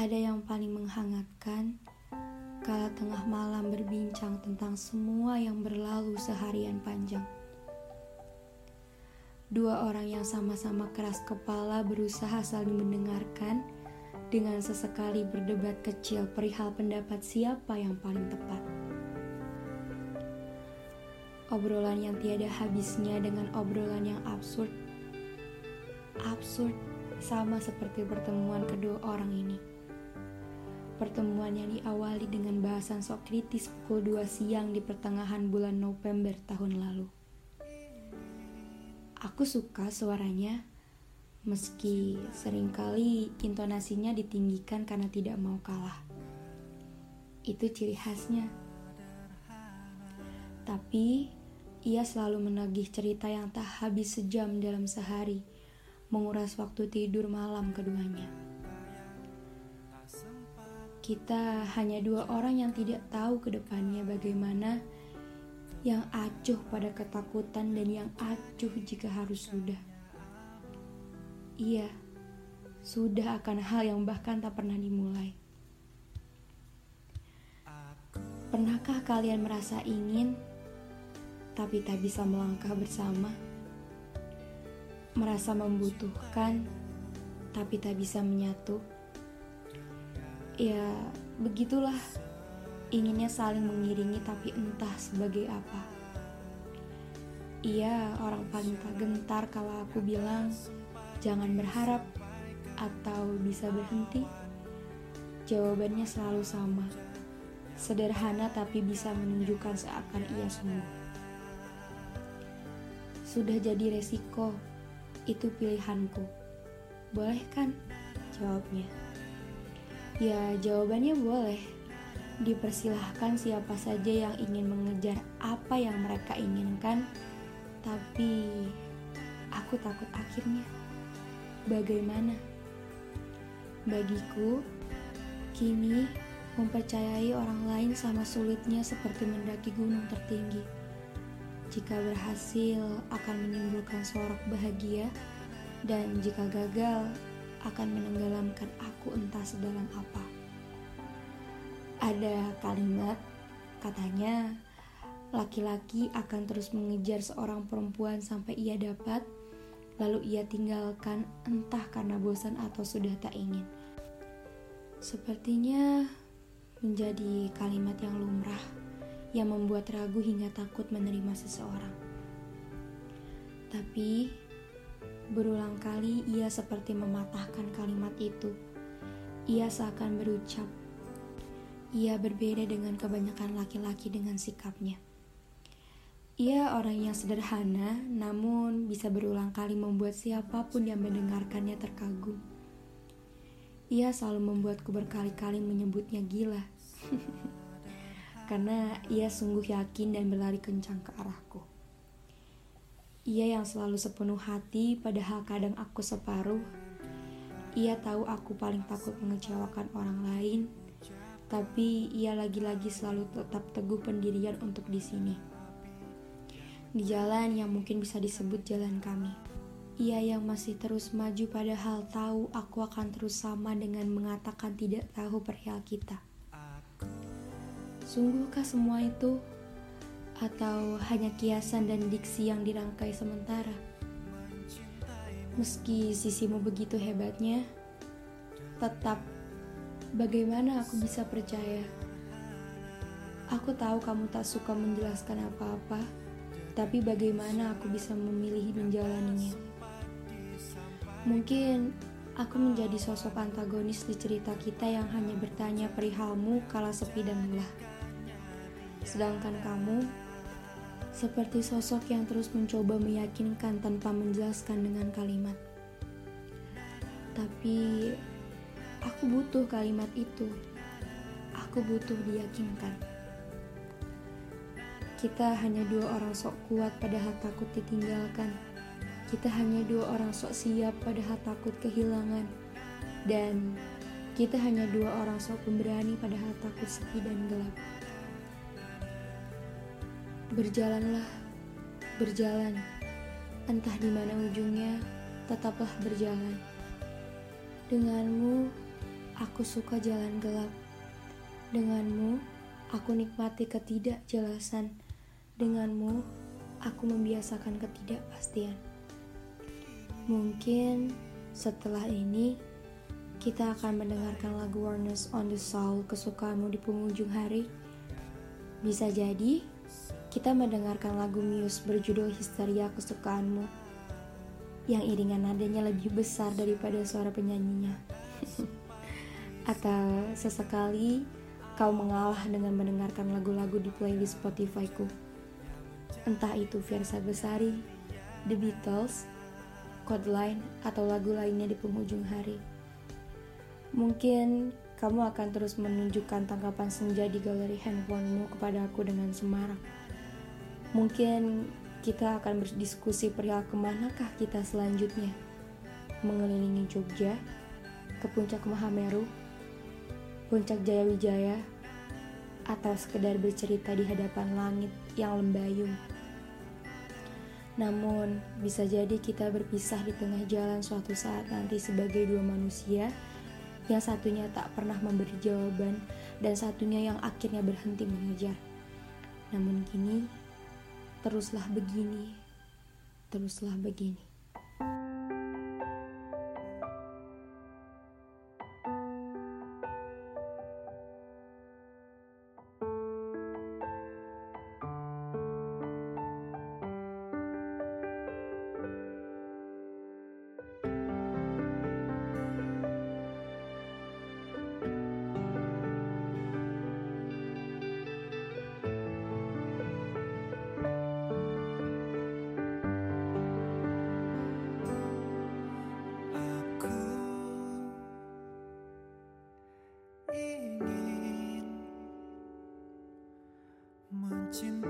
Ada yang paling menghangatkan kala tengah malam berbincang tentang semua yang berlalu seharian panjang. Dua orang yang sama-sama keras kepala berusaha saling mendengarkan dengan sesekali berdebat kecil perihal pendapat siapa yang paling tepat. Obrolan yang tiada habisnya dengan obrolan yang absurd. Absurd sama seperti pertemuan kedua orang ini. Pertemuan yang diawali dengan bahasan sok kritis pukul 2 siang di pertengahan bulan November tahun lalu. Aku suka suaranya, meski sering kali intonasinya ditinggikan karena tidak mau kalah. Itu ciri khasnya. Tapi, ia selalu menagih cerita yang tak habis sejam dalam sehari, menguras waktu tidur malam keduanya. Kita hanya dua orang yang tidak tahu ke depannya bagaimana yang acuh pada ketakutan dan yang acuh jika harus sudah. Iya, sudah akan hal yang bahkan tak pernah dimulai. Pernahkah kalian merasa ingin tapi tak bisa melangkah bersama? Merasa membutuhkan tapi tak bisa menyatu? Ya, begitulah. Inginnya saling mengiringi tapi entah sebagai apa. Ia orang paling tak gentar kalau aku bilang jangan berharap atau bisa berhenti. Jawabannya selalu sama. Sederhana tapi bisa menunjukkan seakan ia sungguh. Sudah jadi resiko, itu pilihanku. Boleh kan? Jawabnya. Ya, jawabannya boleh. Dipersilahkan siapa saja yang ingin mengejar apa yang mereka inginkan, tapi aku takut akhirnya. Bagaimana? Bagiku, kini mempercayai orang lain sama sulitnya seperti mendaki gunung tertinggi. Jika berhasil akan menimbulkan sorak bahagia, dan jika gagal akan menenggelamkan aku entah sedalam apa. Ada kalimat katanya laki-laki akan terus mengejar seorang perempuan sampai ia dapat, lalu ia tinggalkan entah karena bosan atau sudah tak ingin. Sepertinya menjadi kalimat yang lumrah yang membuat ragu hingga takut menerima seseorang. Tapi Berulang kali ia seperti mematahkan kalimat itu. Ia seakan berucap, ia berbeda dengan kebanyakan laki-laki dengan sikapnya. Ia orang yang sederhana, namun bisa berulang kali membuat siapa pun yang mendengarkannya terkagum. Ia selalu membuatku berkali-kali menyebutnya gila, karena ia sungguh yakin dan berlari kencang ke arahku. Ia yang selalu sepenuh hati, padahal kadang aku separuh. Ia tahu aku paling takut mengecewakan orang lain, tapi ia lagi-lagi selalu tetap teguh pendirian untuk di sini. Di jalan yang mungkin bisa disebut jalan kami. Ia yang masih terus maju padahal tahu aku akan terus sama dengan mengatakan tidak tahu perihal kita. Sungguhkah semua itu atau hanya kiasan dan diksi yang dirangkai sementara. Meski sisimu begitu hebatnya, tetap bagaimana aku bisa percaya? Aku tahu kamu tak suka menjelaskan apa-apa, tapi bagaimana aku bisa memilih menjalaninya? Mungkin aku menjadi sosok antagonis di cerita kita yang hanya bertanya perihalmu kala sepi dan lelah. Sedangkan kamu seperti sosok yang terus mencoba meyakinkan tanpa menjelaskan dengan kalimat. Tapi aku butuh kalimat itu. Aku butuh diyakinkan. Kita hanya dua orang sok kuat padahal takut ditinggalkan. Kita hanya dua orang sok siap padahal takut kehilangan. Dan kita hanya dua orang sok pemberani padahal takut sepi dan gelap. Berjalanlah, berjalan. Entah di mana ujungnya, tetaplah berjalan. Denganmu, Aku suka jalan gelap. Denganmu, aku nikmati ketidakjelasan. Denganmu, aku membiasakan ketidakpastian. Mungkin setelah ini kita akan mendengarkan lagu Warners on the Soul kesukaanmu di penghujung hari. Bisa jadi kita mendengarkan lagu Muse berjudul Histeria kesukaanmu yang iringan nadanya lebih besar daripada suara penyanyinya. Atau sesekali kau mengalah dengan mendengarkan lagu-lagu di playlist Spotify-ku. Entah itu Versa Besari, The Beatles, Codeline, atau lagu lainnya di penghujung hari. Mungkin kamu akan terus menunjukkan tangkapan senja di galeri handphonemu kepada aku dengan semarak. Mungkin kita akan berdiskusi perihal ke manakah kita selanjutnya. Mengelilingi Jogja, ke puncak Mahameru, puncak Jayawijaya, atau sekedar bercerita di hadapan langit yang lembayung. Namun, bisa jadi kita berpisah di tengah jalan suatu saat nanti sebagai dua manusia, yang satunya tak pernah memberi jawaban dan satunya yang akhirnya berhenti mengejar. Namun kini, teruslah begini, teruslah begini. siento.